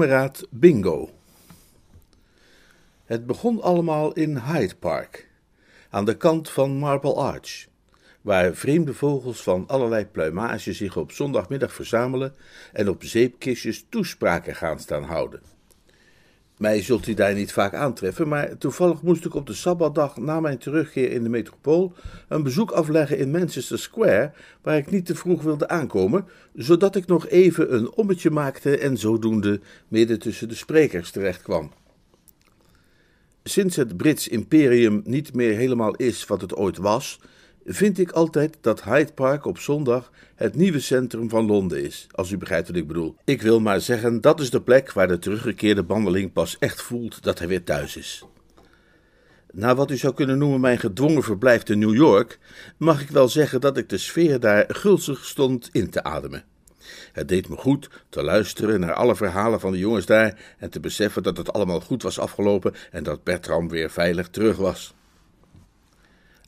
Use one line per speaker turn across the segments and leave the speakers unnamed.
Kameraad Bingo. Het begon allemaal in Hyde Park, aan de kant van Marble Arch, waar vreemde vogels van allerlei pluimage zich op zondagmiddag verzamelen en op zeepkistjes toespraken gaan staan houden. Mij zult u daar niet vaak aantreffen, maar toevallig moest ik op de sabbatdag na mijn terugkeer in de metropool een bezoek afleggen in Manchester Square, waar ik niet te vroeg wilde aankomen, zodat ik nog even een ommetje maakte en zodoende midden tussen de sprekers terechtkwam. Sinds het Brits imperium niet meer helemaal is wat het ooit was, vind ik altijd dat Hyde Park op zondag het nieuwe centrum van Londen is, als u begrijpt wat ik bedoel. Ik wil maar zeggen, dat is de plek waar de teruggekeerde bandeling pas echt voelt dat hij weer thuis is. Na wat u zou kunnen noemen mijn gedwongen verblijf te New York, mag ik wel zeggen dat ik de sfeer daar gulzig stond in te ademen. Het deed me goed te luisteren naar alle verhalen van de jongens daar en te beseffen dat het allemaal goed was afgelopen en dat Bertram weer veilig terug was.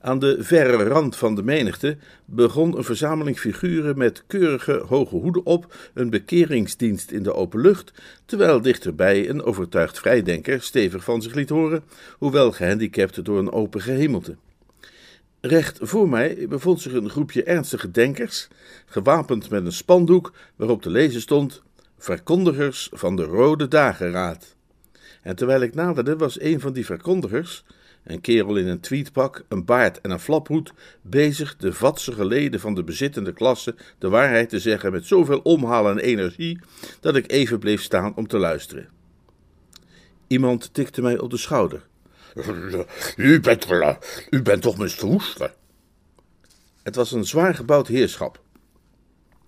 Aan de verre rand van de menigte begon een verzameling figuren met keurige hoge hoeden op, een bekeringsdienst in de open lucht, terwijl dichterbij een overtuigd vrijdenker stevig van zich liet horen, hoewel gehandicapt door een open gehemelte. Recht voor mij bevond zich een groepje ernstige denkers, gewapend met een spandoek waarop te lezen stond: Verkondigers van de Rode Dageraad. En terwijl ik naderde, was een van die verkondigers, een kerel in een tweedpak, een baard en een flaphoed, bezig de vatsige leden van de bezittende klasse de waarheid te zeggen met zoveel omhaal en energie, dat ik even bleef staan om te luisteren. Iemand tikte mij op de schouder.
U bent, u bent toch Mr. Woester?
Het was een zwaar gebouwd heerschap.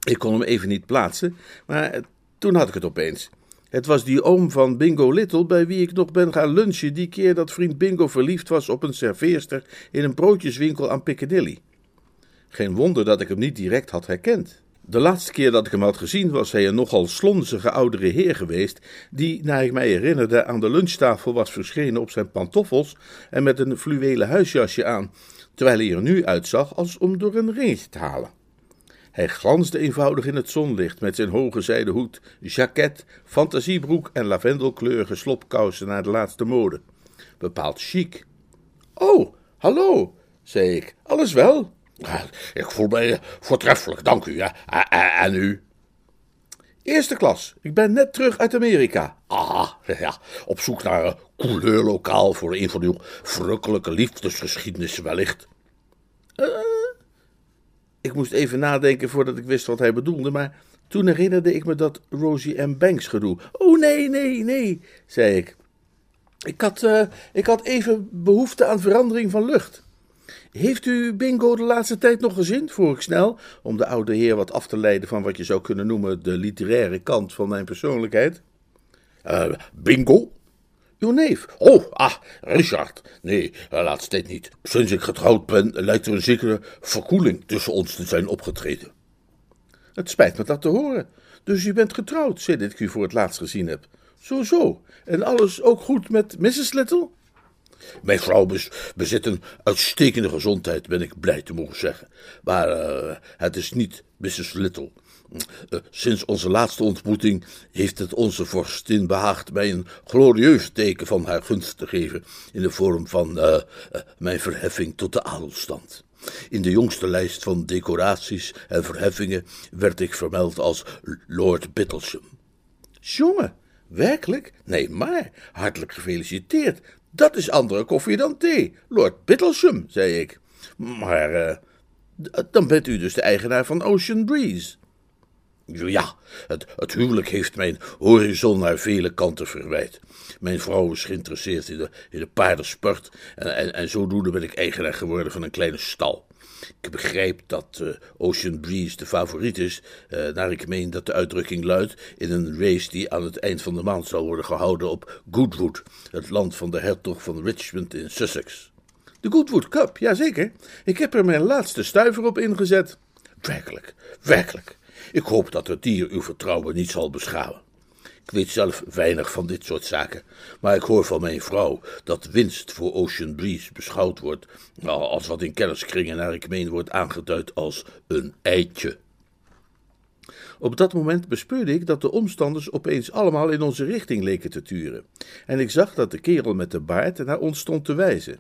Ik kon hem even niet plaatsen, maar toen had ik het opeens. Het was die oom van Bingo Little bij wie ik nog ben gaan lunchen die keer dat vriend Bingo verliefd was op een serveerster in een broodjeswinkel aan Piccadilly. Geen wonder dat ik hem niet direct had herkend. De laatste keer dat ik hem had gezien was hij een nogal slonzige oudere heer geweest, die, naar ik mij herinnerde, aan de lunchtafel was verschenen op zijn pantoffels en met een fluwelen huisjasje aan, terwijl hij er nu uitzag als om door een ringetje te halen. Hij glansde eenvoudig in het zonlicht met zijn hoge zijden hoed, jacket, fantasiebroek en lavendelkleurige slopkousen naar de laatste mode. Bepaald chic. Oh, hallo, zei ik. Alles wel?
Ik voel mij voortreffelijk, dank u. Ja. En u?
Eerste klas. Ik ben net terug uit Amerika.
Ah, ja, op zoek naar een couleurlokaal voor een van uw verrukkelijke liefdesgeschiedenissen wellicht.
Uh, ik moest even nadenken voordat ik wist wat hij bedoelde, maar toen herinnerde ik me dat Rosie M. Banks gedoe. Oh nee, nee, nee, zei ik. Ik had, uh, ik had even behoefte aan verandering van lucht. Heeft u Bingo de laatste tijd nog gezien? vroeg ik snel, om de oude heer wat af te leiden van wat je zou kunnen noemen de literaire kant van mijn persoonlijkheid.
Uh, bingo?
Uw neef.
Oh, ah, Richard. Nee, laatst tijd niet. Sinds ik getrouwd ben, lijkt er een zekere verkoeling tussen ons te zijn opgetreden.
Het spijt me dat te horen. Dus u bent getrouwd, sinds ik u voor het laatst gezien heb. Zo, zo. En alles ook goed met Mrs. Little?
Mijn vrouw bezit een uitstekende gezondheid, ben ik blij te mogen zeggen. Maar uh, het is niet Mrs. Little. Uh, sinds onze laatste ontmoeting heeft het onze vorstin behaagd mij een glorieus teken van haar gunst te geven in de vorm van uh, mijn verheffing tot de adelstand. In de jongste lijst van decoraties en verheffingen werd ik vermeld als Lord Bittlesham.
Jongen, werkelijk? Nee, maar hartelijk gefeliciteerd. Dat is andere koffie dan thee. Lord Bittlesham, zei ik. Maar dan bent u dus de eigenaar van Ocean Breeze.
Ja, het, het huwelijk heeft mijn horizon naar vele kanten verwijt. Mijn vrouw is geïnteresseerd in de, in de paardensport en, en, en zodoende ben ik eigenaar geworden van een kleine stal. Ik begrijp dat uh, Ocean Breeze de favoriet is, uh, naar ik meen dat de uitdrukking luidt, in een race die aan het eind van de maand zal worden gehouden op Goodwood, het land van de hertog van Richmond in Sussex.
De Goodwood Cup, jazeker. Ik heb er mijn laatste stuiver op ingezet.
Werkelijk, werkelijk. Ik hoop dat het dier uw vertrouwen niet zal beschouwen. Ik weet zelf weinig van dit soort zaken, maar ik hoor van mijn vrouw dat winst voor Ocean Breeze beschouwd wordt als wat in kenniskringen naar ik meen wordt aangeduid als een eitje.
Op dat moment bespeurde ik dat de omstanders opeens allemaal in onze richting leken te turen, en ik zag dat de kerel met de baard naar ons stond te wijzen.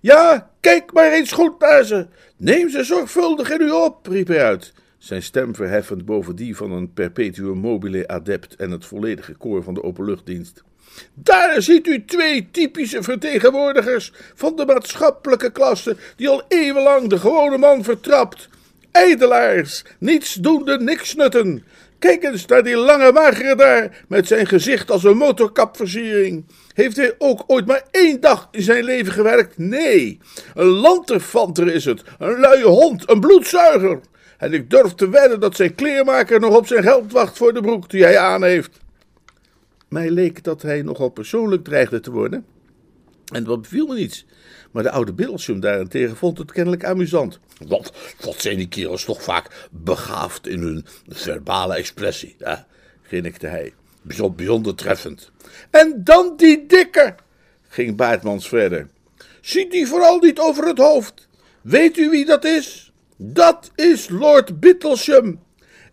Ja, kijk maar eens goed naar ze. Neem ze zorgvuldig in u op, riep hij uit zijn stem verheffend boven die van een perpetuum mobile adept en het volledige koor van de openluchtdienst. Daar ziet u twee typische vertegenwoordigers van de maatschappelijke klasse die al eeuwenlang de gewone man vertrapt. Ijdelaars, nietsdoende niksnutten. Kijk eens naar die lange magere daar, met zijn gezicht als een motorkapversiering. Heeft hij ook ooit maar één dag in zijn leven gewerkt? Nee, een lanterfanter is het, een luie hond, een bloedzuiger. En ik durf te wedden dat zijn kleermaker nog op zijn geld wacht voor de broek die hij aan heeft. Mij leek dat hij nogal persoonlijk dreigde te worden. En dat beviel me niets. Maar de oude Bilsum daarentegen vond het kennelijk amusant.
Wat, wat zijn die kerels toch vaak begaafd in hun verbale expressie, hè? grinnikte hij. Bijzonder treffend.
En dan die dikke, ging Baartmans verder. Ziet die vooral niet over het hoofd. Weet u wie dat is? Dat is Lord Bittlesham,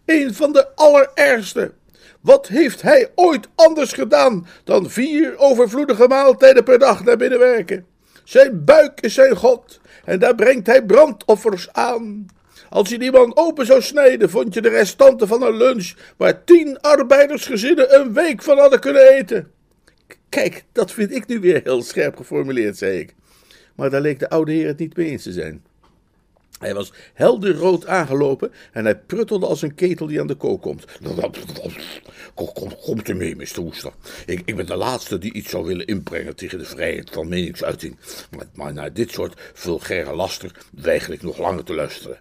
een van de allerergste. Wat heeft hij ooit anders gedaan dan vier overvloedige maaltijden per dag naar binnen werken? Zijn buik is zijn God en daar brengt hij brandoffers aan. Als je die man open zou snijden, vond je de restanten van een lunch waar tien arbeidersgezinnen een week van hadden kunnen eten. Kijk, dat vind ik nu weer heel scherp geformuleerd, zei ik. Maar daar leek de oude heer het niet mee eens te zijn. Hij was helder rood aangelopen en hij pruttelde als een ketel die aan de kook komt.
Kom, kom, kom er mee, Mr. Oester. Ik, ik, ben de laatste die iets zou willen inbrengen tegen de vrijheid van meningsuiting. Maar, maar naar dit soort vulgaire laster weiger ik nog langer te luisteren.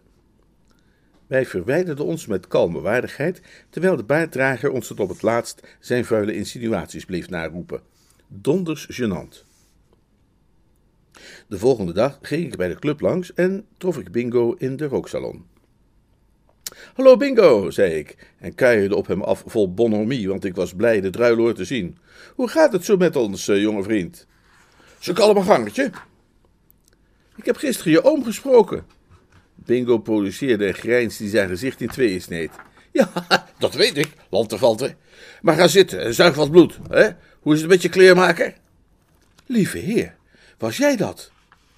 Wij verwijderden ons met kalme waardigheid, terwijl de baarddrager ons tot op het laatst zijn vuile insinuaties bleef naroepen. Donders gênant. De volgende dag ging ik bij de club langs en trof ik Bingo in de rooksalon. Hallo Bingo, zei ik en kuierde op hem af vol bonhomie, want ik was blij de druiloor te zien. Hoe gaat het zo met ons, uh, jonge vriend?
Ze een gangetje.
Ik heb gisteren je oom gesproken. Bingo produceerde een grijns die zijn gezicht in tweeën sneed.
Ja, dat weet ik, lanterfanter. Maar ga zitten en zuig wat bloed. Hè? Hoe is het met je kleermaker?
Lieve heer, was jij dat?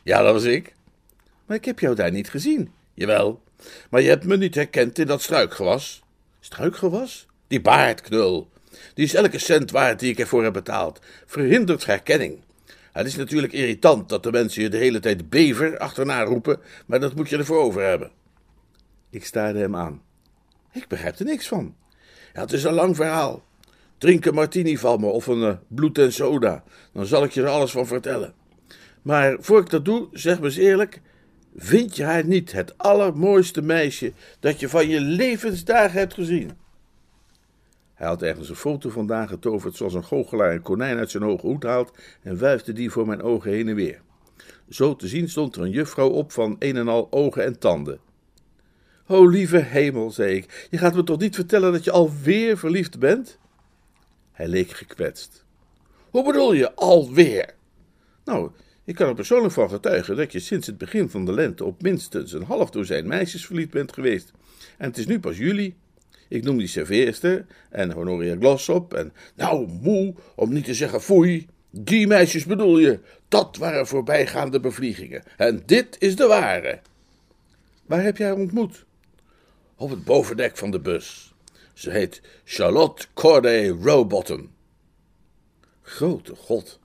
Ja, dat was ik.
Maar ik heb jou daar niet gezien.
Jawel, maar je hebt me niet herkend in dat struikgewas.
Struikgewas?
Die baardknul. Die is elke cent waard die ik ervoor heb betaald. Verhindert herkenning. Het is natuurlijk irritant dat de mensen je de hele tijd bever achterna roepen, maar dat moet je ervoor over hebben.
Ik staarde hem aan. Ik begrijp er niks van.
Het is een lang verhaal. Drink een martini van me of een uh, bloed en soda, dan zal ik je er alles van vertellen.
Maar voor ik dat doe, zeg me eens eerlijk: vind je haar niet het allermooiste meisje dat je van je levensdagen hebt gezien? Hij had ergens een foto vandaan getoverd zoals een goochelaar een konijn uit zijn hoge hoed haalt en wuifde die voor mijn ogen heen en weer. Zo te zien stond er een juffrouw op van een en al ogen en tanden. O lieve hemel, zei ik, je gaat me toch niet vertellen dat je alweer verliefd bent? Hij leek gekwetst.
Hoe bedoel je alweer?
Nou, ik kan er persoonlijk van getuigen dat je sinds het begin van de lente op minstens een half dozijn meisjes verliefd bent geweest. En het is nu pas juli. Ik noem die serveerster en Honoria Glossop en...
Nou, moe, om niet te zeggen foei. Die meisjes bedoel je. Dat waren voorbijgaande bevliegingen. En dit is de ware.
Waar heb jij haar ontmoet?
Op het bovendek van de bus. Ze heet Charlotte Corday Rowbottom.
Grote god.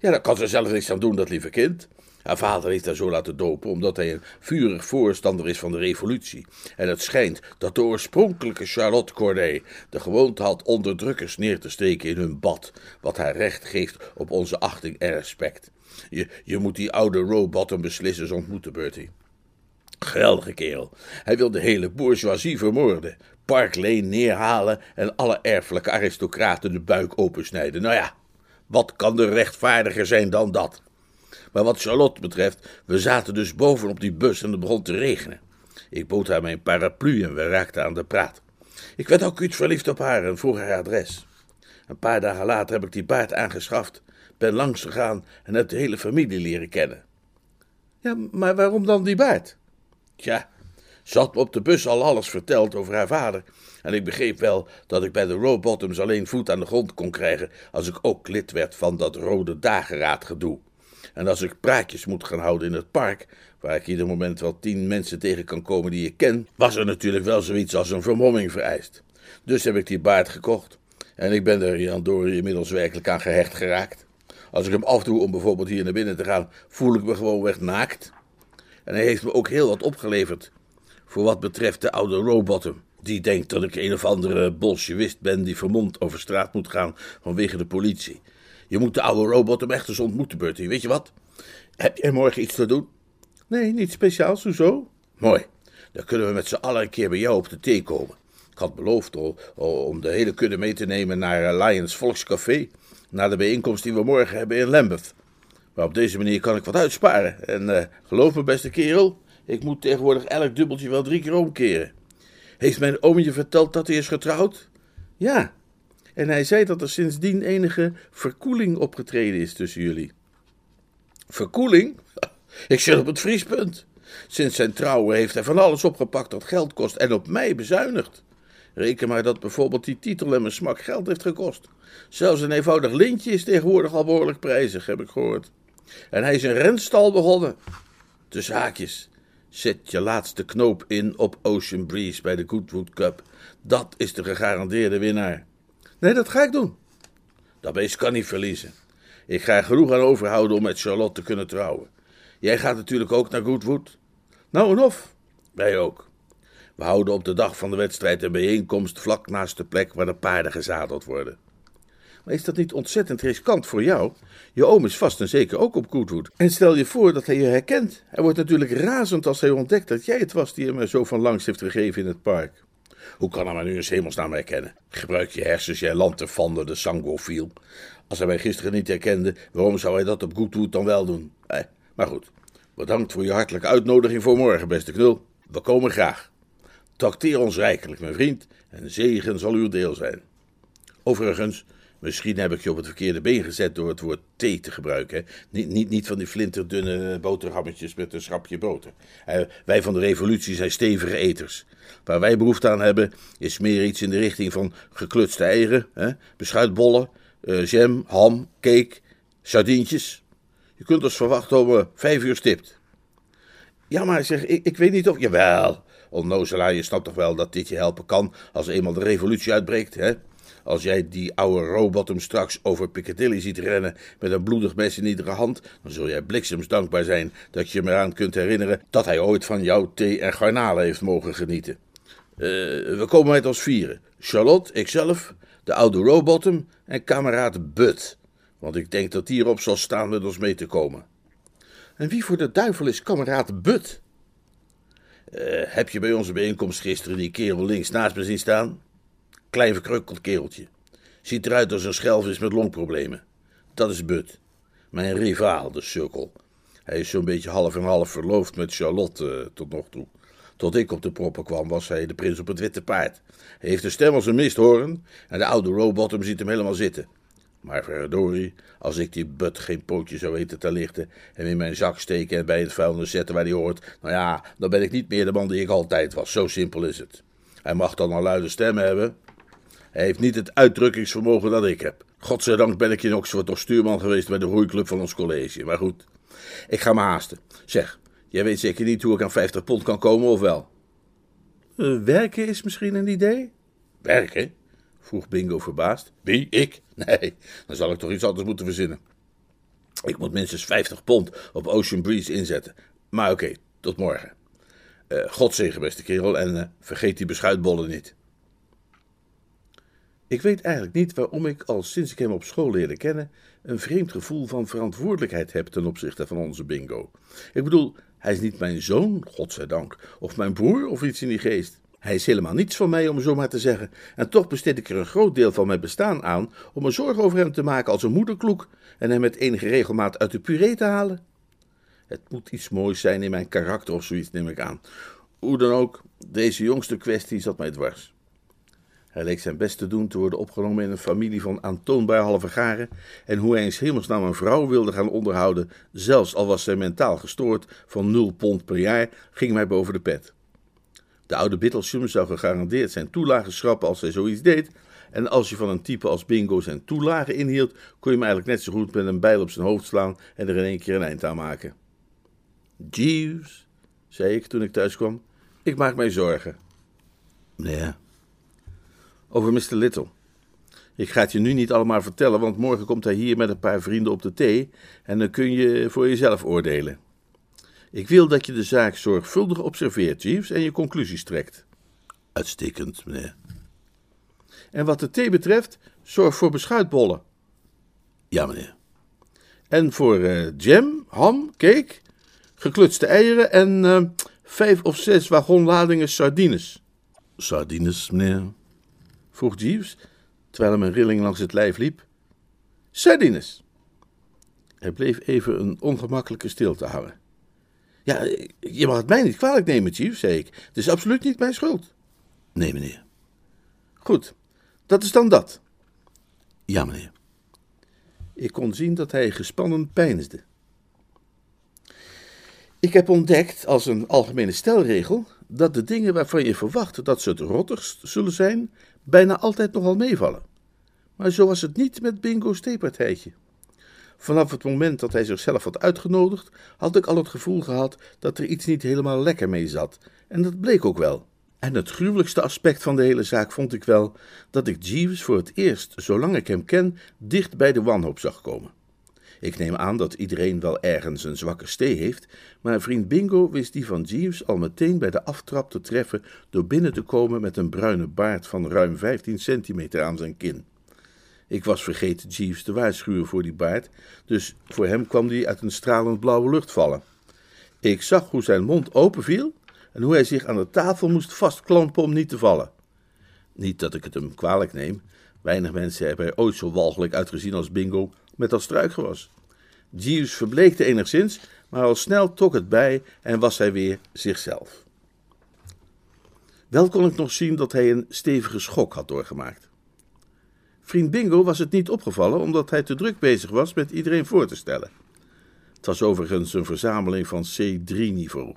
Ja, daar kan ze zelf niks aan doen, dat lieve kind. Haar vader heeft haar zo laten dopen omdat hij een vurig voorstander is van de revolutie. En het schijnt dat de oorspronkelijke Charlotte Corday de gewoonte had onderdrukkers neer te steken in hun bad, wat haar recht geeft op onze achting en respect. Je, je moet die oude Rowbottom beslissen ontmoeten, Bertie. Geweldige kerel. Hij wil de hele bourgeoisie vermoorden. Park Lane neerhalen en alle erfelijke aristocraten de buik opensnijden. Nou ja, wat kan er rechtvaardiger zijn dan dat? Maar wat Charlotte betreft, we zaten dus boven op die bus en het begon te regenen. Ik bood haar mijn paraplu en we raakten aan de praat. Ik werd ook iets verliefd op haar en vroeg haar adres. Een paar dagen later heb ik die baard aangeschaft, ben langs gegaan en heb de hele familie leren kennen.
Ja, maar waarom dan die baard?
Tja, ze had me op de bus al alles verteld over haar vader. En ik begreep wel dat ik bij de Rowbottoms alleen voet aan de grond kon krijgen als ik ook lid werd van dat Rode Dageraad gedoe. En als ik praatjes moet gaan houden in het park, waar ik ieder moment wel tien mensen tegen kan komen die ik ken, was er natuurlijk wel zoiets als een vermomming vereist. Dus heb ik die baard gekocht. En ik ben er Jan Dory inmiddels werkelijk aan gehecht geraakt. Als ik hem afdoe om bijvoorbeeld hier naar binnen te gaan, voel ik me gewoon weg naakt. En hij heeft me ook heel wat opgeleverd. Voor wat betreft de oude Rowbottom. Die denkt dat ik een of andere bolsjewist ben die vermomd over straat moet gaan vanwege de politie. Je moet de oude Rowbottom echt eens ontmoeten, Bertie. Weet je wat? Heb jij morgen iets te doen?
Nee, niet speciaals, hoezo?
Mooi. Dan kunnen we met z'n allen een keer bij jou op de thee komen. Ik had beloofd om de hele kudde mee te nemen naar eh, Lions Volkscafé. Naar de bijeenkomst die we morgen hebben in Lambeth. Maar op deze manier kan ik wat uitsparen. En uh, geloof me, beste kerel, ik moet tegenwoordig elk dubbeltje wel drie keer omkeren. Heeft mijn oom je verteld dat hij is getrouwd?
Ja, en hij zei dat er sindsdien enige verkoeling opgetreden is tussen jullie.
Verkoeling? Ik zit op het vriespunt. Sinds zijn trouwen heeft hij van alles opgepakt dat geld kost en op mij bezuinigd. Reken maar dat bijvoorbeeld die titel en mijn smak geld heeft gekost. Zelfs een eenvoudig lintje is tegenwoordig al behoorlijk prijzig, heb ik gehoord. En hij is een renstal begonnen. Tussen haakjes. Zet je laatste knoop in op Ocean Breeze bij de Goodwood Cup. Dat is de gegarandeerde winnaar.
Nee, dat ga ik doen.
Dat beest kan niet verliezen. Ik ga er genoeg aan overhouden om met Charlotte te kunnen trouwen. Jij gaat natuurlijk ook naar Goodwood?
Nou en of.
Wij ook. We houden op de dag van de wedstrijd een bijeenkomst vlak naast de plek waar de paarden gezadeld worden.
Is dat niet ontzettend riskant voor jou? Je oom is vast en zeker ook op Goodwood. En stel je voor dat hij je herkent. Hij wordt natuurlijk razend als hij ontdekt dat jij het was die hem zo van langs heeft gegeven in het park.
Hoe kan hij me nu eens hemelsnaam herkennen? Gebruik je hersens, jij lanterfander, de sangofiel. Als hij mij gisteren niet herkende, waarom zou hij dat op Goodwood dan wel doen? Maar goed, bedankt voor je hartelijke uitnodiging voor morgen, beste knul. We komen graag. Trakteer ons rijkelijk, mijn vriend, en zegen zal uw deel zijn. Overigens, misschien heb ik je op het verkeerde been gezet door het woord thee te gebruiken. Niet, niet, niet van die flinterdunne boterhammetjes met een schrapje boter. Eh, wij van de revolutie zijn stevige eters. Waar wij behoefte aan hebben, is meer iets in de richting van geklutste eieren, hè, beschuitbollen, uh, jam, ham, cake, sardientjes. Je kunt ons verwachten om vijf uur stipt.
Ja, maar zeg, ik, ik weet niet of...
Jawel, onnozelaar, je snapt toch wel dat dit je helpen kan als eenmaal de revolutie uitbreekt, hè? Als jij die oude robot hem straks over Piccadilly ziet rennen met een bloedig mes in iedere hand, dan zul jij bliksems dankbaar zijn dat je me eraan kunt herinneren dat hij ooit van jouw thee en garnalen heeft mogen genieten. Uh, we komen met ons vieren. Charlotte, ikzelf, de oude Rowbottom en kameraad Bud. Want ik denk dat die erop zal staan met ons mee te komen.
En wie voor de duivel is kameraad Bud?
Uh, heb je bij onze bijeenkomst gisteren die kerel links naast me zien staan? Klein verkrukkeld kereltje. Ziet eruit als een schelvis met longproblemen. Dat is Bud. Mijn rivaal, de sukkel. Hij is zo'n beetje half en half verloofd met Charlotte uh, tot nog toe. Tot ik op de proppen kwam, was hij de prins op het witte paard. Hij heeft een stem als een misthoorn en de oude Rowbottom ziet hem helemaal zitten. Maar verdorie, als ik die but geen pootje zou weten te lichten en in mijn zak steken en bij het vuilnis zetten waar hij hoort, nou ja, dan ben ik niet meer de man die ik altijd was. Zo simpel is het. Hij mag dan een luide stem hebben. Hij heeft niet het uitdrukkingsvermogen dat ik heb. Godzijdank ben ik in Oxford nog stuurman geweest bij de roeiclub van ons college. Maar goed, ik ga me haasten. Zeg, Jij weet zeker niet hoe ik aan 50 pond kan komen, of wel?
Uh, werken is misschien een idee?
Werken? vroeg Bingo verbaasd. Wie? Ik? Nee, dan zal ik toch iets anders moeten verzinnen. Ik moet minstens 50 pond op Ocean Breeze inzetten. Maar oké, okay, tot morgen. Uh, Godzegen, beste kerel, en uh, vergeet die beschuitbollen niet.
Ik weet eigenlijk niet waarom ik, al sinds ik hem op school leerde kennen, een vreemd gevoel van verantwoordelijkheid heb ten opzichte van onze bingo. Ik bedoel, Hij is niet mijn zoon, godzijdank, of mijn broer of iets in die geest. Hij is helemaal niets van mij, om zo maar te zeggen. En toch besteed ik er een groot deel van mijn bestaan aan om me zorgen over hem te maken als een moederkloek en hem met enige regelmaat uit de puree te halen. Het moet iets moois zijn in mijn karakter of zoiets, neem ik aan. Hoe dan ook, deze jongste kwestie zat mij dwars. Hij leek zijn best te doen te worden opgenomen in een familie van aantoonbaar halve garen, en hoe hij eens hemelsnaam een vrouw wilde gaan onderhouden, zelfs al was zij mentaal gestoord van nul pond per jaar, ging mij boven de pet. De oude Bittlesham zou gegarandeerd zijn toelagen schrappen als hij zoiets deed, en als je van een type als Bingo zijn toelagen inhield, kon je hem eigenlijk net zo goed met een bijl op zijn hoofd slaan en er in één keer een eind aan maken. Jeeves, zei ik toen ik thuis kwam, ik maak mij zorgen.
Nee.
Over Mr. Little. Ik ga het je nu niet allemaal vertellen, want morgen komt hij hier met een paar vrienden op de thee en dan kun je voor jezelf oordelen. Ik wil dat je de zaak zorgvuldig observeert, Jeeves, en je conclusies trekt.
Uitstekend, meneer.
En wat de thee betreft, zorg voor beschuitbollen.
Ja, meneer.
En voor uh, jam, ham, cake, geklutste eieren en uh, vijf of zes wagonladingen sardines.
Sardines, meneer?
Vroeg Jeeves, terwijl hem een rilling langs het lijf liep. Sardines. Hij bleef even een ongemakkelijke stilte houden. Ja, je mag het mij niet kwalijk nemen, Chief, zei ik. Het is absoluut niet mijn schuld.
Nee, meneer.
Goed, dat is dan dat.
Ja, meneer.
Ik kon zien dat hij gespannen peinsde. Ik heb ontdekt, als een algemene stelregel, dat de dingen waarvan je verwacht dat ze het rottigst zullen zijn, bijna altijd nogal meevallen. Maar zo was het niet met Bingo's theepartijtje. Vanaf het moment dat hij zichzelf had uitgenodigd, had ik al het gevoel gehad dat er iets niet helemaal lekker mee zat. En dat bleek ook wel. En het gruwelijkste aspect van de hele zaak vond ik wel dat ik Jeeves voor het eerst, zolang ik hem ken, dicht bij de wanhoop zag komen. Ik neem aan dat iedereen wel ergens een zwakke stee heeft, maar vriend Bingo wist die van Jeeves al meteen bij de aftrap te treffen door binnen te komen met een bruine baard van ruim 15 centimeter aan zijn kin. Ik was vergeten Jeeves te waarschuwen voor die baard, dus voor hem kwam die uit een stralend blauwe lucht vallen. Ik zag hoe zijn mond openviel en hoe hij zich aan de tafel moest vastklampen om niet te vallen. Niet dat ik het hem kwalijk neem, weinig mensen hebben er ooit zo walgelijk uitgezien als Bingo met dat struikgewas. Jeeves verbleekte enigszins, maar al snel trok het bij en was hij weer zichzelf. Wel kon ik nog zien dat hij een stevige schok had doorgemaakt. Vriend Bingo was het niet opgevallen omdat hij te druk bezig was met iedereen voor te stellen. Het was overigens een verzameling van C3-niveau.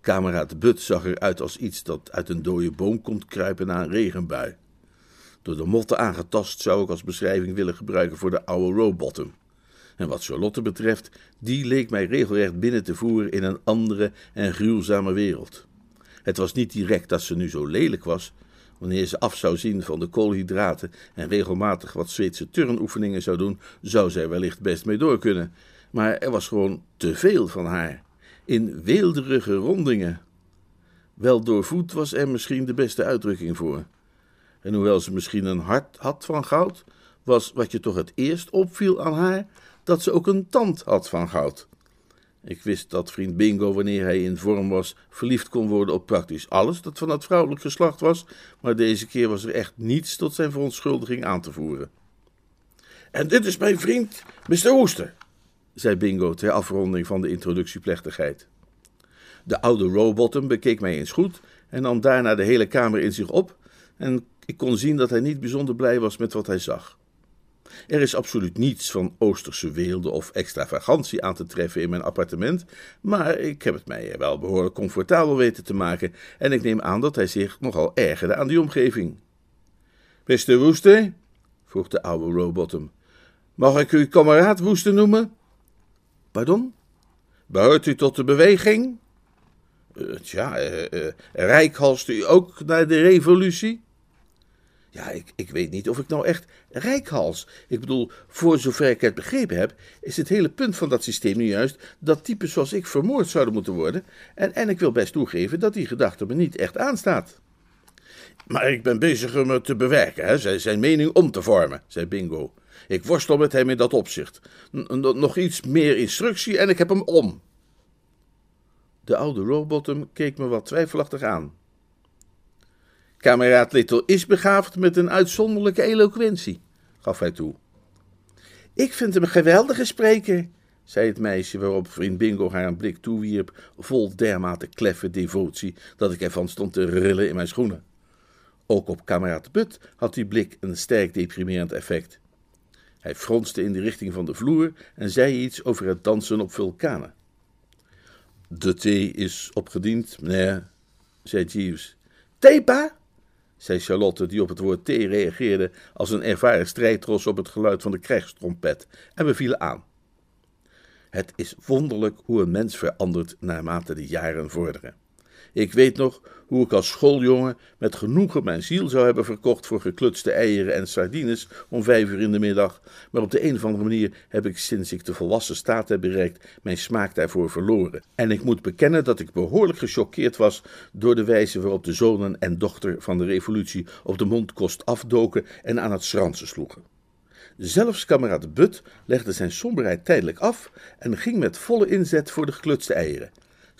Kameraad But zag eruit als iets dat uit een dode boom komt kruipen na een regenbui. Door de motten aangetast zou ik als beschrijving willen gebruiken voor de oude Rowbottom. En wat Charlotte betreft, die leek mij regelrecht binnen te voeren in een andere en gruwzame wereld. Het was niet direct dat ze nu zo lelijk was, Wanneer ze af zou zien van de koolhydraten en regelmatig wat Zweedse turnoefeningen zou doen, zou zij wellicht best mee door kunnen. Maar er was gewoon te veel van haar. In weelderige rondingen. Wel doorvoed was er misschien de beste uitdrukking voor. En hoewel ze misschien een hart had van goud, was wat je toch het eerst opviel aan haar, dat ze ook een tand had van goud. Ik wist dat vriend Bingo, wanneer hij in vorm was, verliefd kon worden op praktisch alles dat van het vrouwelijk geslacht was, maar deze keer was er echt niets tot zijn verontschuldiging aan te voeren. En dit is mijn vriend, Mr. Woester, zei Bingo ter afronding van de introductieplechtigheid. De oude Rowbottom bekeek mij eens goed en nam daarna de hele kamer in zich op, en ik kon zien dat hij niet bijzonder blij was met wat hij zag. Er is absoluut niets van Oosterse weelde of extravagantie aan te treffen in mijn appartement, maar ik heb het mij wel behoorlijk comfortabel weten te maken en ik neem aan dat hij zich nogal ergerde aan die omgeving. Mr. Woeste? vroeg de oude Rowbottom. Mag ik u kameraad Woeste noemen? Pardon? Behoort u tot de beweging? Uh, tja, uh, uh, u ook naar de revolutie? Ja, ik, ik weet niet of ik nou echt rijkhals. Ik bedoel, voor zover ik het begrepen heb, is het hele punt van dat systeem nu juist dat types zoals ik vermoord zouden moeten worden. En, en ik wil best toegeven dat die gedachte me niet echt aanstaat. Maar ik ben bezig het te bewerken, hè, zijn mening om te vormen, zei Bingo. Ik worstel met hem in dat opzicht. Nog iets meer instructie en ik heb hem om. De oude Rowbottom keek me wat twijfelachtig aan. Kameraad Little is begaafd met een uitzonderlijke eloquentie, gaf hij toe. Ik vind hem een geweldige spreker, zei het meisje, waarop vriend Bingo haar een blik toewierp, vol dermate kleffe devotie, dat ik ervan stond te rillen in mijn schoenen. Ook op kameraad But had die blik een sterk deprimerend effect. Hij fronste in de richting van de vloer en zei iets over het dansen op vulkanen. De thee is opgediend, meneer, zei Jeeves. Thee, pa? Zei Charlotte, die op het woord thee reageerde als een ervaren strijdros op het geluid van de krijgstrompet, en we vielen aan. Het is wonderlijk hoe een mens verandert naarmate de jaren vorderen. Ik weet nog hoe ik als schooljongen met genoegen mijn ziel zou hebben verkocht voor geklutste eieren en sardines om vijf uur in de middag, maar op de een of andere manier heb ik sinds ik de volwassen staat heb bereikt mijn smaak daarvoor verloren. En ik moet bekennen dat ik behoorlijk gechoqueerd was door de wijze waarop de zonen en dochter van de revolutie op de mondkost afdoken en aan het schransen sloegen. Zelfs kameraad But legde zijn somberheid tijdelijk af en ging met volle inzet voor de geklutste eieren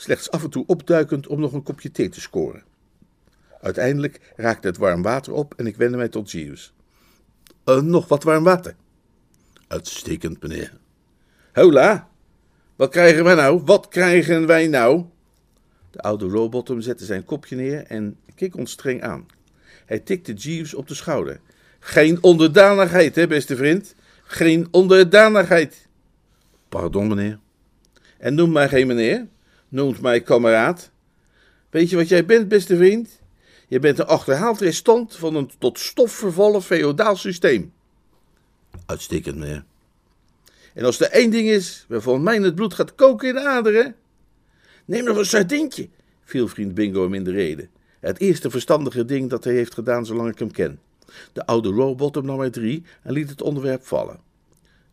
slechts af en toe opduikend om nog een kopje thee te scoren. Uiteindelijk raakte het warm water op en ik wendde mij tot Jeeves. Uh, nog wat warm water? Uitstekend, meneer. Hola, wat krijgen wij nou? Wat krijgen wij nou? De oude Rowbottom zette zijn kopje neer en keek ons streng aan. Hij tikte Jeeves op de schouder. Geen onderdanigheid, hè, beste vriend? Geen onderdanigheid. Pardon, meneer. En noem maar geen meneer noemt mij kameraad. Weet je wat jij bent, beste vriend? Je bent een achterhaald restant van een tot stof vervallen feodaal systeem. Uitstekend, meneer. En als er één ding is waarvan mij het bloed gaat koken in de aderen. Neem nog een sardientje, viel vriend Bingo hem in de reden. Het eerste verstandige ding dat hij heeft gedaan zolang ik hem ken. De oude Rowbottom nam er drie en liet het onderwerp vallen.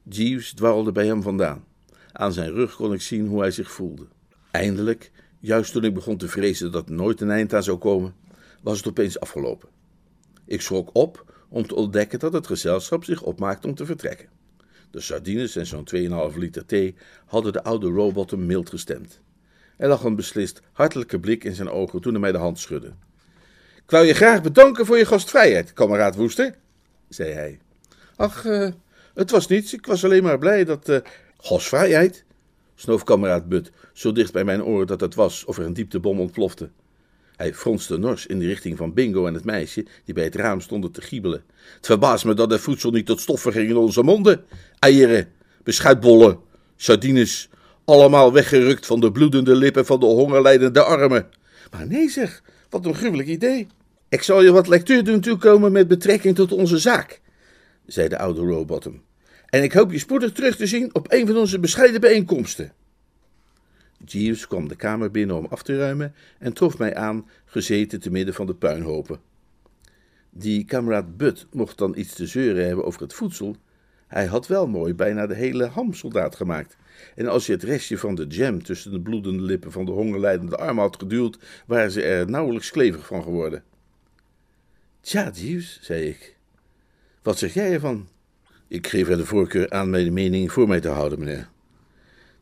Jeeves dwarrelde bij hem vandaan. Aan zijn rug kon ik zien hoe hij zich voelde. Eindelijk, juist toen ik begon te vrezen dat er nooit een eind aan zou komen, was het opeens afgelopen. Ik schrok op om te ontdekken dat het gezelschap zich opmaakte om te vertrekken. De sardines en zo'n 2,5 liter thee hadden de oude robot mild gestemd. Er lag een beslist hartelijke blik in zijn ogen toen hij mij de hand schudde. Ik wou je graag bedanken voor je gastvrijheid, kameraad Woester, zei hij. Ach, uh, het was niets, ik was alleen maar blij dat. Uh, gastvrijheid? Snoof kameraad But zo dicht bij mijn oor dat het was of er een dieptebom ontplofte. Hij fronste nors in de richting van Bingo en het meisje die bij het raam stonden te giebelen. Het verbaast me dat het voedsel niet tot stoffen ging in onze monden. Eieren, beschuitbollen, sardines, allemaal weggerukt van de bloedende lippen van de hongerlijdende armen. Maar nee zeg, wat een gruwelijk idee. Ik zal je wat lectuur doen toekomen met betrekking tot onze zaak, zei de oude Rowbottom. En ik hoop je spoedig terug te zien op een van onze bescheiden bijeenkomsten. Jeeves kwam de kamer binnen om af te ruimen en trof mij aan, gezeten te midden van de puinhopen. Die kameraad Butt mocht dan iets te zeuren hebben over het voedsel. Hij had wel mooi bijna de hele hamsoldaat gemaakt. En als je het restje van de jam tussen de bloedende lippen van de hongerlijdende armen had geduwd, waren ze er nauwelijks klevig van geworden. Tja, Jeeves, zei ik. Wat zeg jij ervan? Ik geef er de voorkeur aan mijn mening voor mij te houden, meneer.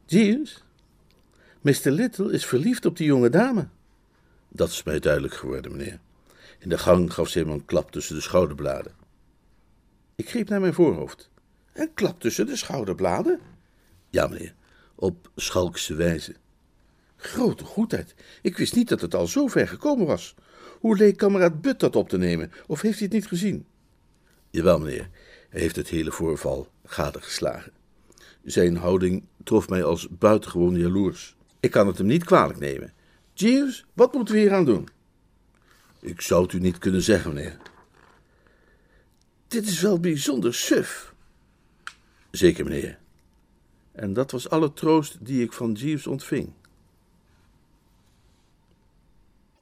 Jeeves, Mr. Little is verliefd op die jonge dame. Dat is mij duidelijk geworden, meneer. In de gang gaf ze hem een klap tussen de schouderbladen. Ik greep naar mijn voorhoofd. Een klap tussen de schouderbladen? Ja, meneer, op schalkse wijze. Grote goedheid. Ik wist niet dat het al zo ver gekomen was. Hoe leek kameraad Butt dat op te nemen, of heeft hij het niet gezien? Jawel, meneer. Heeft het hele voorval gadegeslagen. Zijn houding trof mij als buitengewoon jaloers. Ik kan het hem niet kwalijk nemen. Jeeves, wat moeten we hier aan doen? Ik zou het u niet kunnen zeggen, meneer. Dit is wel bijzonder suf. Zeker, meneer. En dat was alle troost die ik van Jeeves ontving.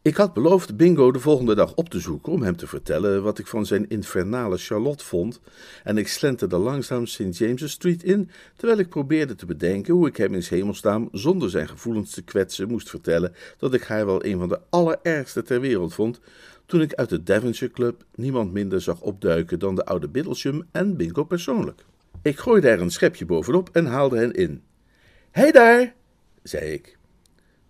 Ik had beloofd Bingo de volgende dag op te zoeken om hem te vertellen wat ik van zijn infernale Charlotte vond, en ik slenterde langzaam St. James's Street in, terwijl ik probeerde te bedenken hoe ik hem in hemelsnaam zonder zijn gevoelens te kwetsen moest vertellen dat ik haar wel een van de allerergste ter wereld vond, toen ik uit de Devonshire Club niemand minder zag opduiken dan de oude Biddlesham en Bingo persoonlijk. Ik gooide er een schepje bovenop en haalde hen in. Hé daar, zei ik.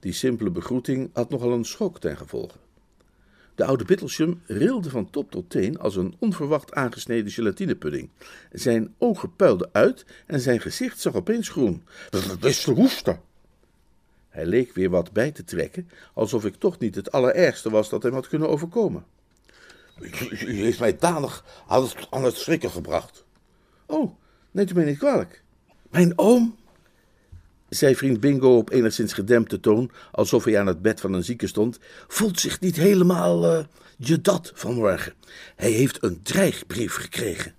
Die simpele begroeting had nogal een schok ten gevolge. De oude Bittlesham rilde van top tot teen als een onverwacht aangesneden gelatinepudding. Zijn ogen puilden uit en zijn gezicht zag opeens groen.
Beste hoester.
Hij leek weer wat bij te trekken, alsof ik toch niet het allerergste was dat hem had kunnen overkomen.
U heeft mij danig aan het, aan het schrikken gebracht.
Oh, neemt u mij niet kwalijk. Mijn oom, zei vriend Bingo op enigszins gedempte toon, alsof hij aan het bed van een zieke stond, voelt zich niet helemaal uh, je dat vanmorgen. Hij heeft een dreigbrief gekregen.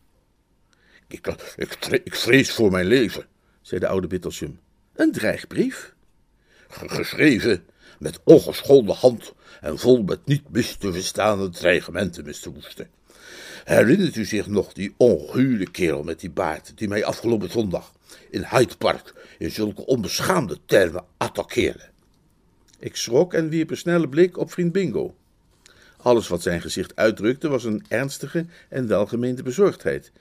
Ik, ik, ik vrees voor mijn leven,
zei de oude Bittlesham. Een dreigbrief?
Geschreven met ongeschonden hand en vol met niet mis te verstaande dreigementen, Mr. Woester. Herinnert u zich nog die onguurde kerel met die baard, die mij afgelopen zondag in Hyde Park in zulke onbeschaamde termen attaqueerde?
Ik schrok en wierp een snelle blik op vriend Bingo. Alles wat zijn gezicht uitdrukte was een ernstige en welgemeende bezorgdheid.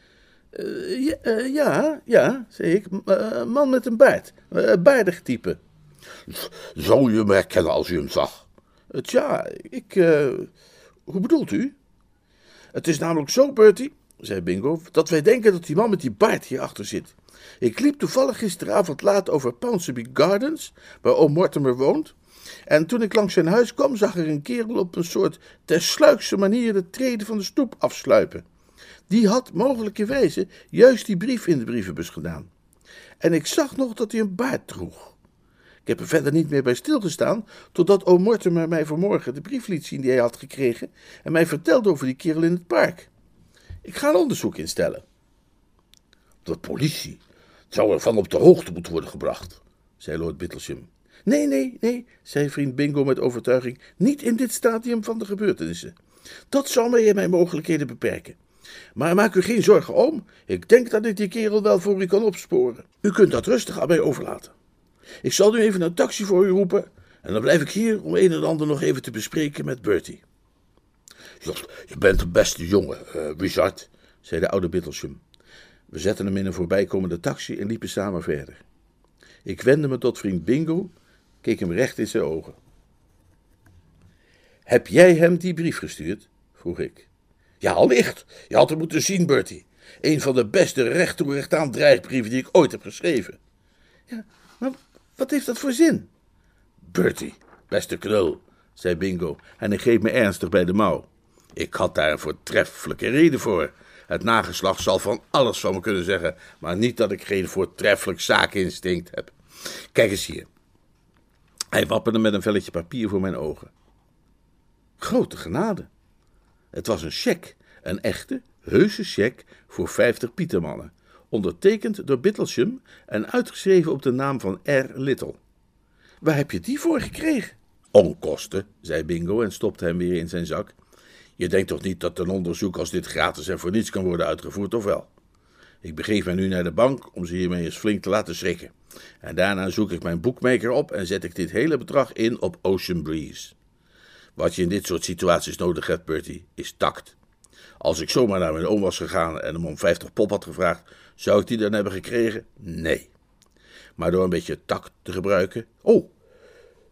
Uh, ja, uh, ja, ja, zei ik, uh, man met een baard, baardig type.
Zou je hem herkennen als u hem zag?
Tja, ik. hoe bedoelt u? Het is namelijk zo, Bertie, zei Bingo, dat wij denken dat die man met die baard hierachter zit. Ik liep toevallig gisteravond laat over Ponsonby Gardens, waar oom Mortimer woont. En toen ik langs zijn huis kwam, zag er een kerel op een soort tersluikse manier de treden van de stoep afsluipen. Die had mogelijkerwijze juist die brief in de brievenbus gedaan. En ik zag nog dat hij een baard droeg. Ik heb er verder niet meer bij stilgestaan, totdat oom Mortimer mij vanmorgen de brief liet zien die hij had gekregen en mij vertelde over die kerel in het park. Ik ga een onderzoek instellen.
De politie zou ervan op de hoogte moeten worden gebracht, zei Lord Bittlesham.
Nee, nee, nee, zei vriend Bingo met overtuiging, niet in dit stadium van de gebeurtenissen. Dat zal mij in mijn mogelijkheden beperken. Maar maak u geen zorgen om, ik denk dat ik die kerel wel voor u kan opsporen. U kunt dat rustig aan mij overlaten. Ik zal nu even een taxi voor u roepen en dan blijf ik hier om een en ander nog even te bespreken met Bertie.
Je bent een beste jongen, uh, Richard,
zei de oude Bittlesham. We zetten hem in een voorbijkomende taxi en liepen samen verder. Ik wendde me tot vriend Bingo, keek hem recht in zijn ogen. Heb jij hem die brief gestuurd? vroeg ik.
Ja, allicht. Je had hem moeten zien, Bertie. Een van de beste recht toe recht aan dreigbrieven die ik ooit heb geschreven.
Ja, maar wat heeft dat voor zin?
Bertie, beste knul, zei Bingo en hij greep me ernstig bij de mouw. Ik had daar een voortreffelijke reden voor. Het nageslacht zal van alles van me kunnen zeggen, maar niet dat ik geen voortreffelijk zaakinstinct heb. Kijk eens hier.
Hij wapperde met een velletje papier voor mijn ogen. Grote genade. Het was een cheque, een echte, heuse cheque voor vijftig pietermannen, ondertekend door Bittlesham en uitgeschreven op de naam van R. Little. Waar heb je die voor gekregen?
Onkosten, zei Bingo en stopte hem weer in zijn zak. Je denkt toch niet dat een onderzoek als dit gratis en voor niets kan worden uitgevoerd, of wel? Ik begeef mij nu naar de bank om ze hiermee eens flink te laten schrikken. En daarna zoek ik mijn boekmaker op en zet ik dit hele bedrag in op Ocean Breeze. Wat je in dit soort situaties nodig hebt, Bertie, is tact. Als ik zomaar naar mijn oom was gegaan en hem om 50 pop had gevraagd, zou ik die dan hebben gekregen? Nee. Maar door een beetje tact te gebruiken. Oh,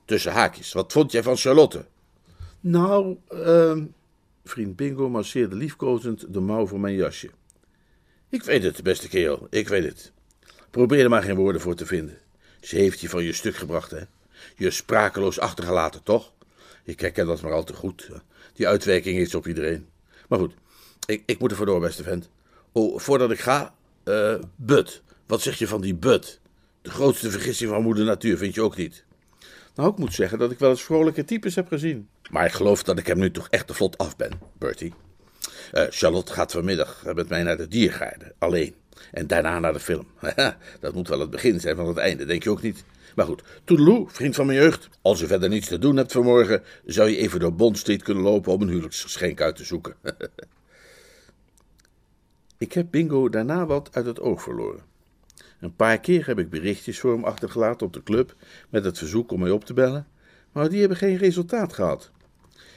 tussen haakjes, wat vond jij van Charlotte?
Nou, uh, vriend Bingo masseerde liefkozend de mouw van mijn jasje.
Ik weet het, beste kerel, ik weet het. Probeer er maar geen woorden voor te vinden. Ze heeft je van je stuk gebracht, hè? Je sprakeloos achtergelaten, toch? Ik herken dat maar al te goed. Die uitwerking is op iedereen. Maar goed, ik, ik moet er door, beste vent. Oh, voordat ik ga, uh, Bud. Wat zeg je van die Bud? De grootste vergissing van moeder natuur, vind je ook niet?
Nou, ik moet zeggen dat ik wel eens vrolijke types heb gezien.
Maar ik geloof dat ik hem nu toch echt te vlot af ben, Bertie. Uh, Charlotte gaat vanmiddag met mij naar de diergaarde, alleen. En daarna naar de film. dat moet wel het begin zijn van het einde, denk je ook niet? Maar goed, toedeloe, vriend van mijn jeugd. Als je verder niets te doen hebt vanmorgen, zou je even door Bond Street kunnen lopen om een huwelijksgeschenk uit te zoeken.
ik heb Bingo daarna wat uit het oog verloren. Een paar keer heb ik berichtjes voor hem achtergelaten op de club met het verzoek om mij op te bellen, maar die hebben geen resultaat gehad.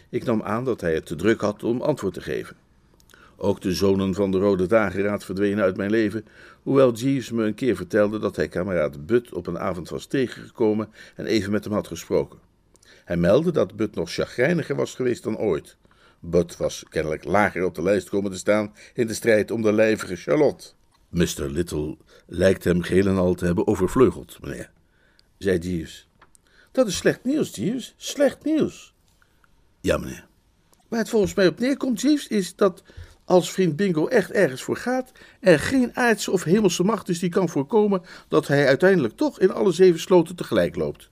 Ik nam aan dat hij het te druk had om antwoord te geven. Ook de zonen van de Rode Dageraad verdwenen uit mijn leven, hoewel Jeeves me een keer vertelde dat hij kameraad Bud op een avond was tegengekomen en even met hem had gesproken. Hij meldde dat Bud nog chagrijniger was geweest dan ooit. Bud was kennelijk lager op de lijst komen te staan in de strijd om de lijvige Charlotte. Mr. Little lijkt hem geheel en al te hebben overvleugeld, meneer, zei Jeeves. Dat is slecht nieuws, Jeeves. Slecht nieuws. Ja, meneer. Waar het volgens mij op neerkomt, Jeeves, is dat als vriend Bingo echt ergens voor gaat, er geen aardse of hemelse macht is die kan voorkomen dat hij uiteindelijk toch in alle zeven sloten tegelijk loopt.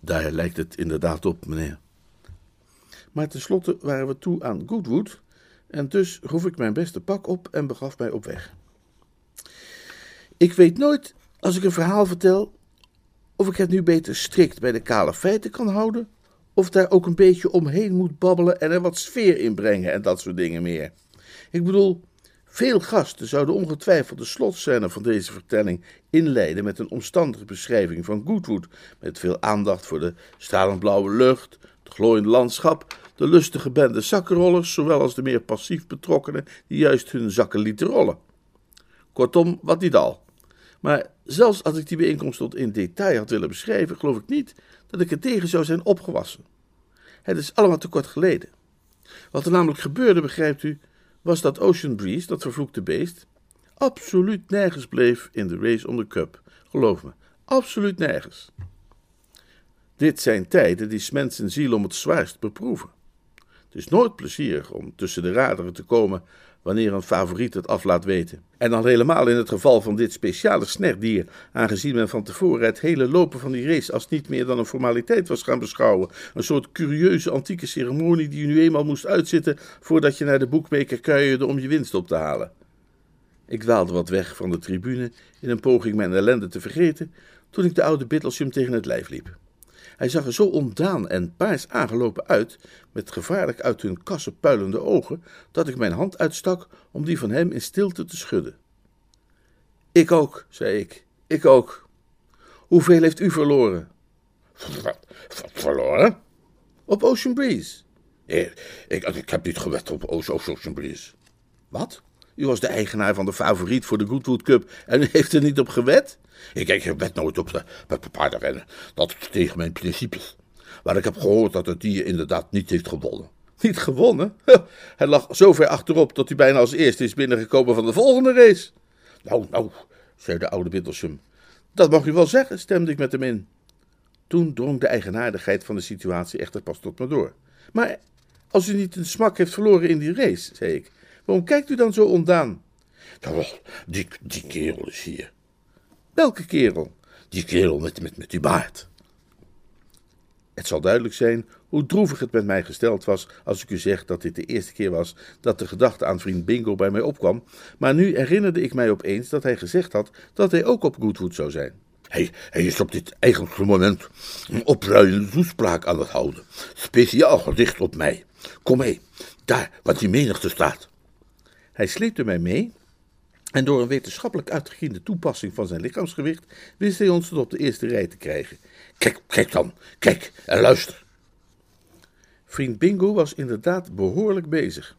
Daar lijkt het inderdaad op, meneer. Maar tenslotte waren we toe aan Goodwood, en dus groef ik mijn beste pak op en begaf mij op weg. Ik weet nooit, als ik een verhaal vertel, of ik het nu beter strikt bij de kale feiten kan houden, of daar ook een beetje omheen moet babbelen en er wat sfeer in brengen en dat soort dingen meer. Ik bedoel, veel gasten zouden ongetwijfeld de slotscène van deze vertelling inleiden met een omstandige beschrijving van Goodwood, met veel aandacht voor de stralend blauwe lucht, het glooiende landschap, de lustige bende zakkenrollers, zowel als de meer passief betrokkenen die juist hun zakken lieten rollen. Kortom, wat niet al. Maar zelfs als ik die bijeenkomst tot in detail had willen beschrijven, geloof ik niet dat ik er tegen zou zijn opgewassen. Het is allemaal te kort geleden. Wat er namelijk gebeurde, begrijpt u, was dat Ocean Breeze, dat vervloekte beest, absoluut nergens bleef in de race om de cup. Geloof me, absoluut nergens. Dit zijn tijden die mensen ziel om het zwaarst beproeven. Het is nooit plezierig om tussen de raderen te komen wanneer een favoriet het af laat weten. En dan helemaal in het geval van dit speciale snerdier, aangezien men van tevoren het hele lopen van die race als niet meer dan een formaliteit was gaan beschouwen. Een soort curieuze antieke ceremonie die je nu eenmaal moest uitzitten voordat je naar de boekmaker kuierde om je winst op te halen. Ik dwaalde wat weg van de tribune in een poging mijn ellende te vergeten, toen ik de oude Bittlesham tegen het lijf liep. Hij zag er zo ontdaan en paars aangelopen uit, met gevaarlijk uit hun kassen puilende ogen, dat ik mijn hand uitstak om die van hem in stilte te schudden. Ik ook, zei ik, ik ook. Hoeveel heeft u verloren?
Wat, verloren?
Op Ocean Breeze.
Ik, ik, ik heb niet gewet op Ocean Breeze.
Wat? U was de eigenaar van de favoriet voor de Goodwood Cup en u heeft er niet op gewet?
Ik, ik wed nooit op de paardenrennen. Dat is tegen mijn principes. Maar ik heb gehoord dat het dier inderdaad niet heeft gewonnen.
Niet gewonnen? Hij lag zo ver achterop dat hij bijna als eerste is binnengekomen van de volgende race.
Nou, nou, zei de oude Bittlesham.
Dat mag u wel zeggen, stemde ik met hem in. Toen drong de eigenaardigheid van de situatie echter pas tot me door. Maar als u niet een smak heeft verloren in die race, zei ik, waarom kijkt u dan zo ondaan?
Nou, die, die kerel is hier.
Welke kerel?
Die kerel met, met, met die baard.
Het zal duidelijk zijn hoe droevig het met mij gesteld was als ik u zeg dat dit de eerste keer was dat de gedachte aan vriend Bingo bij mij opkwam, maar nu herinnerde ik mij opeens dat hij gezegd had dat hij ook op Goodwood zou zijn.
Hij, hij is op dit eigenlijke moment een opruiende toespraak aan het houden, speciaal gericht op mij. Kom mee, daar waar die menigte staat.
Hij sleepte mij mee en door een wetenschappelijk uitgekiende toepassing van zijn lichaamsgewicht wist hij ons tot op de eerste rij te krijgen.
Kijk, kijk dan, kijk en luister.
Vriend Bingo was inderdaad behoorlijk bezig.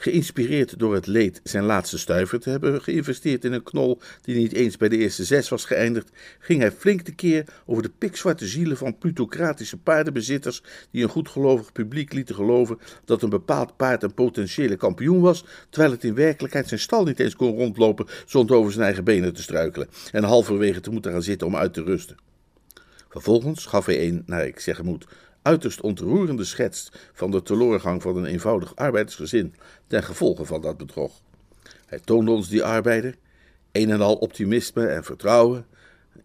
Geïnspireerd door het leed zijn laatste stuiver te hebben geïnvesteerd in een knol die niet eens bij de eerste zes was geëindigd, ging hij flink de keer over de pikzwarte zielen van plutocratische paardenbezitters die een goedgelovig publiek lieten geloven dat een bepaald paard een potentiële kampioen was, terwijl het in werkelijkheid zijn stal niet eens kon rondlopen zonder over zijn eigen benen te struikelen en halverwege te moeten gaan zitten om uit te rusten. Vervolgens gaf hij een, naar ik zeggen moet, uiterst ontroerende schets van de teloorgang van een eenvoudig arbeidersgezin ten gevolge van dat bedrog. Hij toonde ons die arbeider, een en al optimisme en vertrouwen,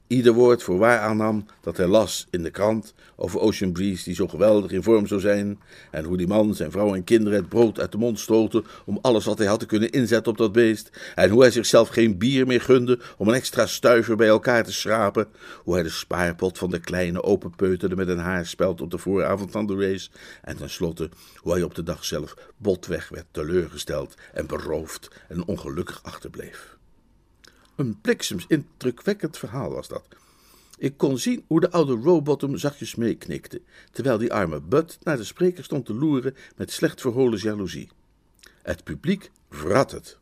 ieder woord voor waar aannam dat hij las in de krant over Ocean Breeze die zo geweldig in vorm zou zijn en hoe die man zijn vrouw en kinderen het brood uit de mond stoten om alles wat hij had te kunnen inzetten op dat beest en hoe hij zichzelf geen bier meer gunde om een extra stuiver bij elkaar te schrapen, hoe hij de spaarpot van de kleine openpeuterde met een haarspeld op de vooravond van de race en tenslotte hoe hij op de dag zelf botweg werd teleurgesteld en beroofd en ongelukkig achterbleef. Een bliksems indrukwekkend verhaal was dat. Ik kon zien hoe de oude Rowbottom zachtjes meeknikte, terwijl die arme Bud naar de spreker stond te loeren met slecht verholen jaloezie. Het publiek vrat het.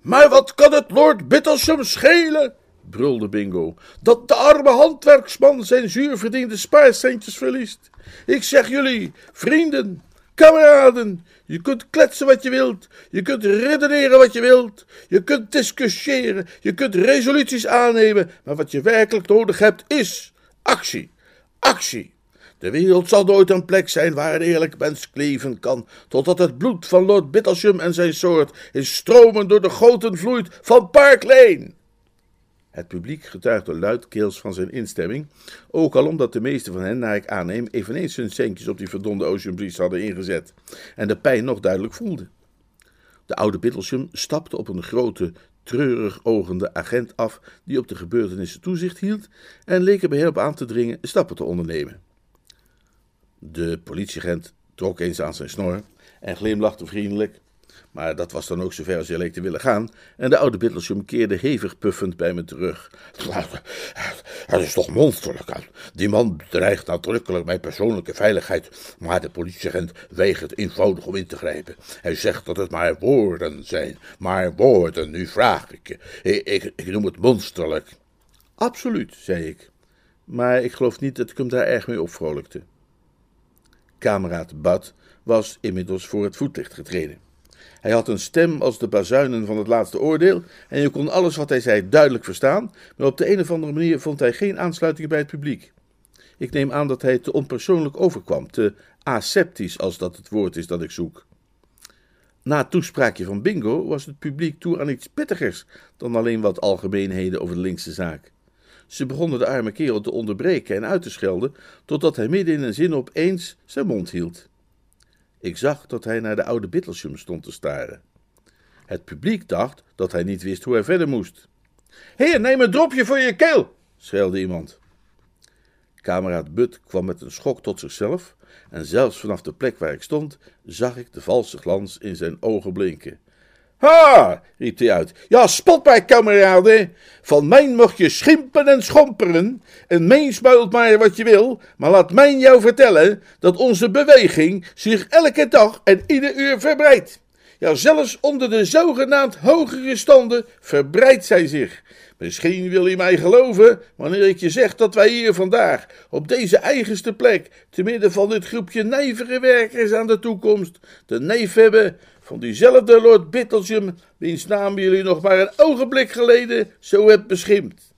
Maar wat kan het Lord Bittlesham schelen? brulde Bingo, dat de arme handwerksman zijn zuurverdiende spaarcentjes verliest. Ik zeg jullie, vrienden, kameraden, je kunt kletsen wat je wilt, je kunt redeneren wat je wilt, je kunt discussiëren, je kunt resoluties aannemen, maar wat je werkelijk nodig hebt is actie, actie. De wereld zal nooit een plek zijn waar een eerlijk mens kleven kan, totdat het bloed van Lord Bittlesham en zijn soort in stromen door de goten vloeit van Park Lane.
Het publiek getuigde luidkeels van zijn instemming, ook al omdat de meeste van hen, naar ik aanneem, eveneens hun centjes op die verdonde Ocean Breeze hadden ingezet en de pijn nog duidelijk voelden. De oude Bittlesham stapte op een grote, treurig ogende agent af die op de gebeurtenissen toezicht hield en leek er bij hem op aan te dringen stappen te ondernemen. De politieagent trok eens aan zijn snor en glimlachte vriendelijk. Maar dat was dan ook zover als hij leek te willen gaan, en de oude Bittlesham keerde hevig puffend bij me terug.
Het is toch monsterlijk. Die man bedreigt nadrukkelijk mijn persoonlijke veiligheid, maar de politieagent weigert eenvoudig om in te grijpen. Hij zegt dat het maar woorden zijn, maar woorden, nu vraag ik je. Ik, noem het monsterlijk.
Absoluut, zei ik, maar ik geloof niet dat ik hem daar erg mee opvrolijkte. Kameraad Bud was inmiddels voor het voetlicht getreden. Hij had een stem als de bazuinen van het laatste oordeel en je kon alles wat hij zei duidelijk verstaan, maar op de een of andere manier vond hij geen aansluiting bij het publiek. Ik neem aan dat hij te onpersoonlijk overkwam, te aseptisch als dat het woord is dat ik zoek. Na het toespraakje van Bingo was het publiek toe aan iets pittigers dan alleen wat algemeenheden over de linkse zaak. Ze begonnen de arme kerel te onderbreken en uit te schelden, totdat hij midden in een zin opeens zijn mond hield. Ik zag dat hij naar de oude Bittlesham stond te staren. Het publiek dacht dat hij niet wist hoe hij verder moest.
Heer, neem een dropje voor je keel, schreeuwde iemand.
Kameraad Butt kwam met een schok tot zichzelf, en zelfs vanaf de plek waar ik stond, zag ik de valse glans in zijn ogen blinken.
Ha, riep hij uit. Ja, spot mij, kameraden. Van mij mag je schimpen en schomperen. En mijn smuilt maar wat je wil. Maar laat mij jou vertellen dat onze beweging zich elke dag en ieder uur verbreidt. Ja, zelfs onder de zogenaamd hogere standen verbreidt zij zich. Misschien wil je mij geloven wanneer ik je zeg dat wij hier vandaag, op deze eigenste plek, te midden van dit groepje nijvere werkers aan de toekomst, de neef hebben van diezelfde Lord Bittlesham, wiens naam jullie nog maar een ogenblik geleden zo hebt beschimpt.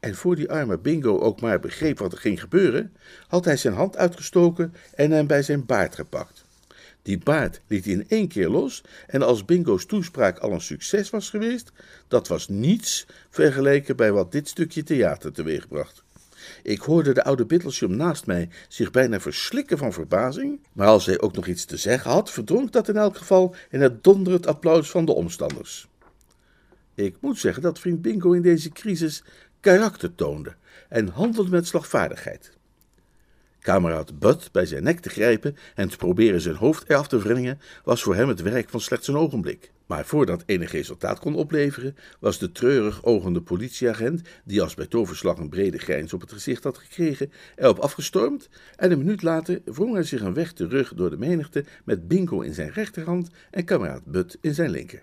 En voor die arme Bingo ook maar begreep wat er ging gebeuren, had hij zijn hand uitgestoken en hem bij zijn baard gepakt. Die baard liet in één keer los, en als Bingo's toespraak al een succes was geweest, dat was niets vergeleken bij wat dit stukje theater teweegbracht. Ik hoorde de oude Bittlesham naast mij zich bijna verslikken van verbazing, maar als hij ook nog iets te zeggen had, verdronk dat in elk geval in het donderend applaus van de omstanders. Ik moet zeggen dat vriend Bingo in deze crisis karakter toonde en handelde met slagvaardigheid. Kameraad Bud bij zijn nek te grijpen en te proberen zijn hoofd eraf te wringen, was voor hem het werk van slechts een ogenblik. Maar voordat enig resultaat kon opleveren, was de treurig ogende politieagent, die als bij toverslag een brede grijns op het gezicht had gekregen, erop afgestormd en een minuut later wrong hij zich een weg terug door de menigte met Bingo in zijn rechterhand en kameraad Bud in zijn linker.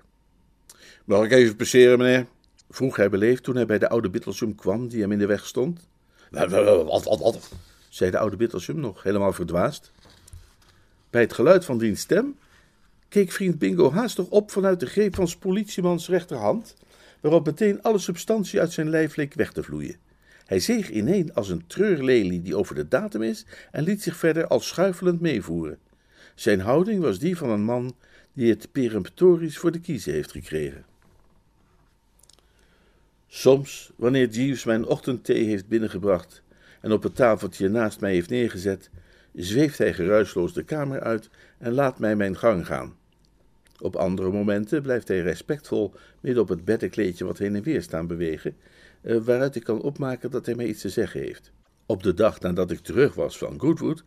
Mag ik even passeren, meneer?
vroeg hij beleefd toen hij bij de oude Bittlesum kwam die hem in de weg stond.
Wat, wat, wat,
zei de oude Bittlesum nog helemaal verdwaasd. Bij het geluid van diens stem keek vriend Bingo haastig op vanuit de greep van politiemans rechterhand, waarop meteen alle substantie uit zijn lijf leek weg te vloeien. Hij zeeg ineen als een treurlelie die over de datum is en liet zich verder al schuifelend meevoeren. Zijn houding was die van een man die het peremptorisch voor de kiezen heeft gekregen. Soms, wanneer Jeeves mijn ochtendthee heeft binnengebracht en op het tafeltje naast mij heeft neergezet, zweeft hij geruisloos de kamer uit en laat mij mijn gang gaan. Op andere momenten blijft hij respectvol midden op het beddenkleedje wat heen en weer staan bewegen, eh, waaruit ik kan opmaken dat hij mij iets te zeggen heeft. Op de dag nadat ik terug was van Goodwood,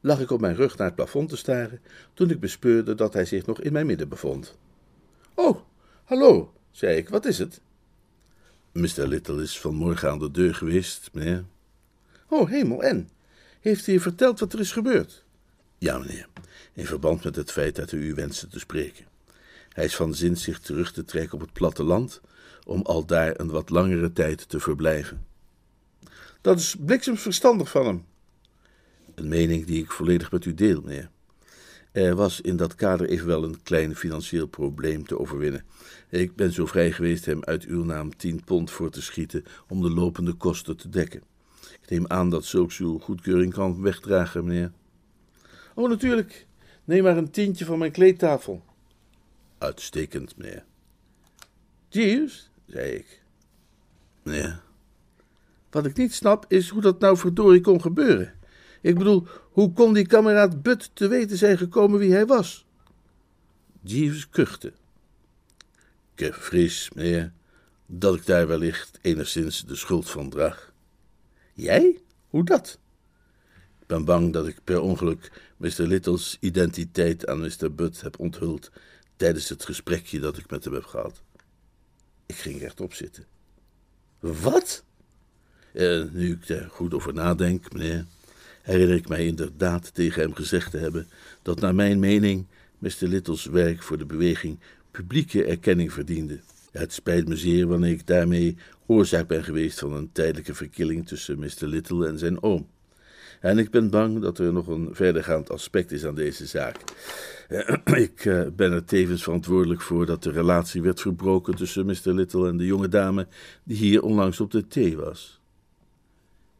lag ik op mijn rug naar het plafond te staren, toen ik bespeurde dat hij zich nog in mijn midden bevond. Oh, hallo, zei ik, wat is het? Mr. Little is vanmorgen aan de deur geweest, meneer. Oh, hemel, en? Heeft hij je verteld wat er is gebeurd? Ja, meneer, in verband met het feit dat u u wenste te spreken. Hij is van zin zich terug te trekken op het platteland, om al daar een wat langere tijd te verblijven. Dat is bliksemsverstandig van hem. Een mening die ik volledig met u deel, meneer. Er was in dat kader evenwel een klein financieel probleem te overwinnen. Ik ben zo vrij geweest hem uit uw naam tien pond voor te schieten om de lopende kosten te dekken. Ik neem aan dat zulks uw goedkeuring kan wegdragen, meneer. Oh, natuurlijk. Neem maar een tientje van mijn kleedtafel.
Uitstekend, meneer.
Jeeves, zei ik. Meneer. Wat ik niet snap is hoe dat nou verdorie kon gebeuren. Ik bedoel, hoe kon die kameraad Butt te weten zijn gekomen wie hij was?
Jeeves kuchte. Ik vrees, meneer, dat ik daar wellicht enigszins de schuld van draag.
Jij? Hoe dat?
Ik ben bang dat ik per ongeluk Mr. Little's identiteit aan Mr. Butt heb onthuld tijdens het gesprekje dat ik met hem heb gehad. Ik ging rechtop zitten.
Wat?
Eh, nu ik er goed over nadenk, meneer, herinner ik mij inderdaad tegen hem gezegd te hebben dat naar mijn mening Mr. Little's werk voor de beweging publieke erkenning verdiende. Het spijt me zeer wanneer ik daarmee oorzaak ben geweest van een tijdelijke verkilling tussen Mr. Little en zijn oom. En ik ben bang dat er nog een verdergaand aspect is aan deze zaak. Ik eh, ben er tevens verantwoordelijk voor dat de relatie werd verbroken tussen Mr. Little en de jonge dame die hier onlangs op de thee was.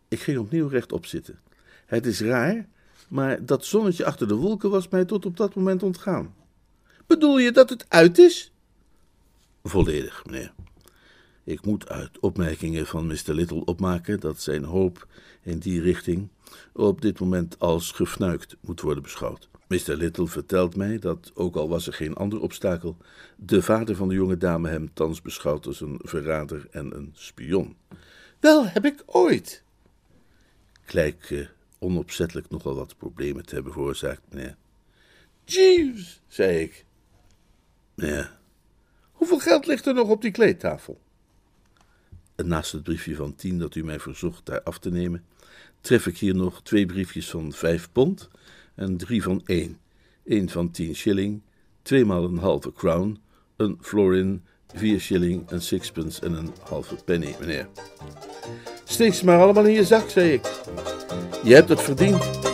Ik ging opnieuw rechtop zitten. Het is raar, maar dat zonnetje achter de wolken was mij tot op dat moment ontgaan.
Bedoel je dat het uit is?
Volledig, meneer. Ik moet uit opmerkingen van Mr. Little opmaken dat zijn hoop in die richting op dit moment als gefnuikt moet worden beschouwd. Mr. Little vertelt mij dat, ook al was er geen ander obstakel, de vader van de jonge dame hem thans beschouwt als een verrader en een spion.
Wel heb ik ooit.
Gelijk onopzettelijk nogal wat problemen te hebben veroorzaakt, meneer.
Jeeves, zei ik.
Ja.
Hoeveel geld ligt er nog op die kleedtafel?
En naast het briefje van tien dat u mij verzocht daar af te nemen, tref ik hier nog twee briefjes van vijf pond en drie van één. Eén van tien shilling, tweemaal een halve crown, een florin, vier shilling, een sixpence en een halve penny, meneer.
Steek ze maar allemaal in je zak, zei ik. Je hebt het verdiend.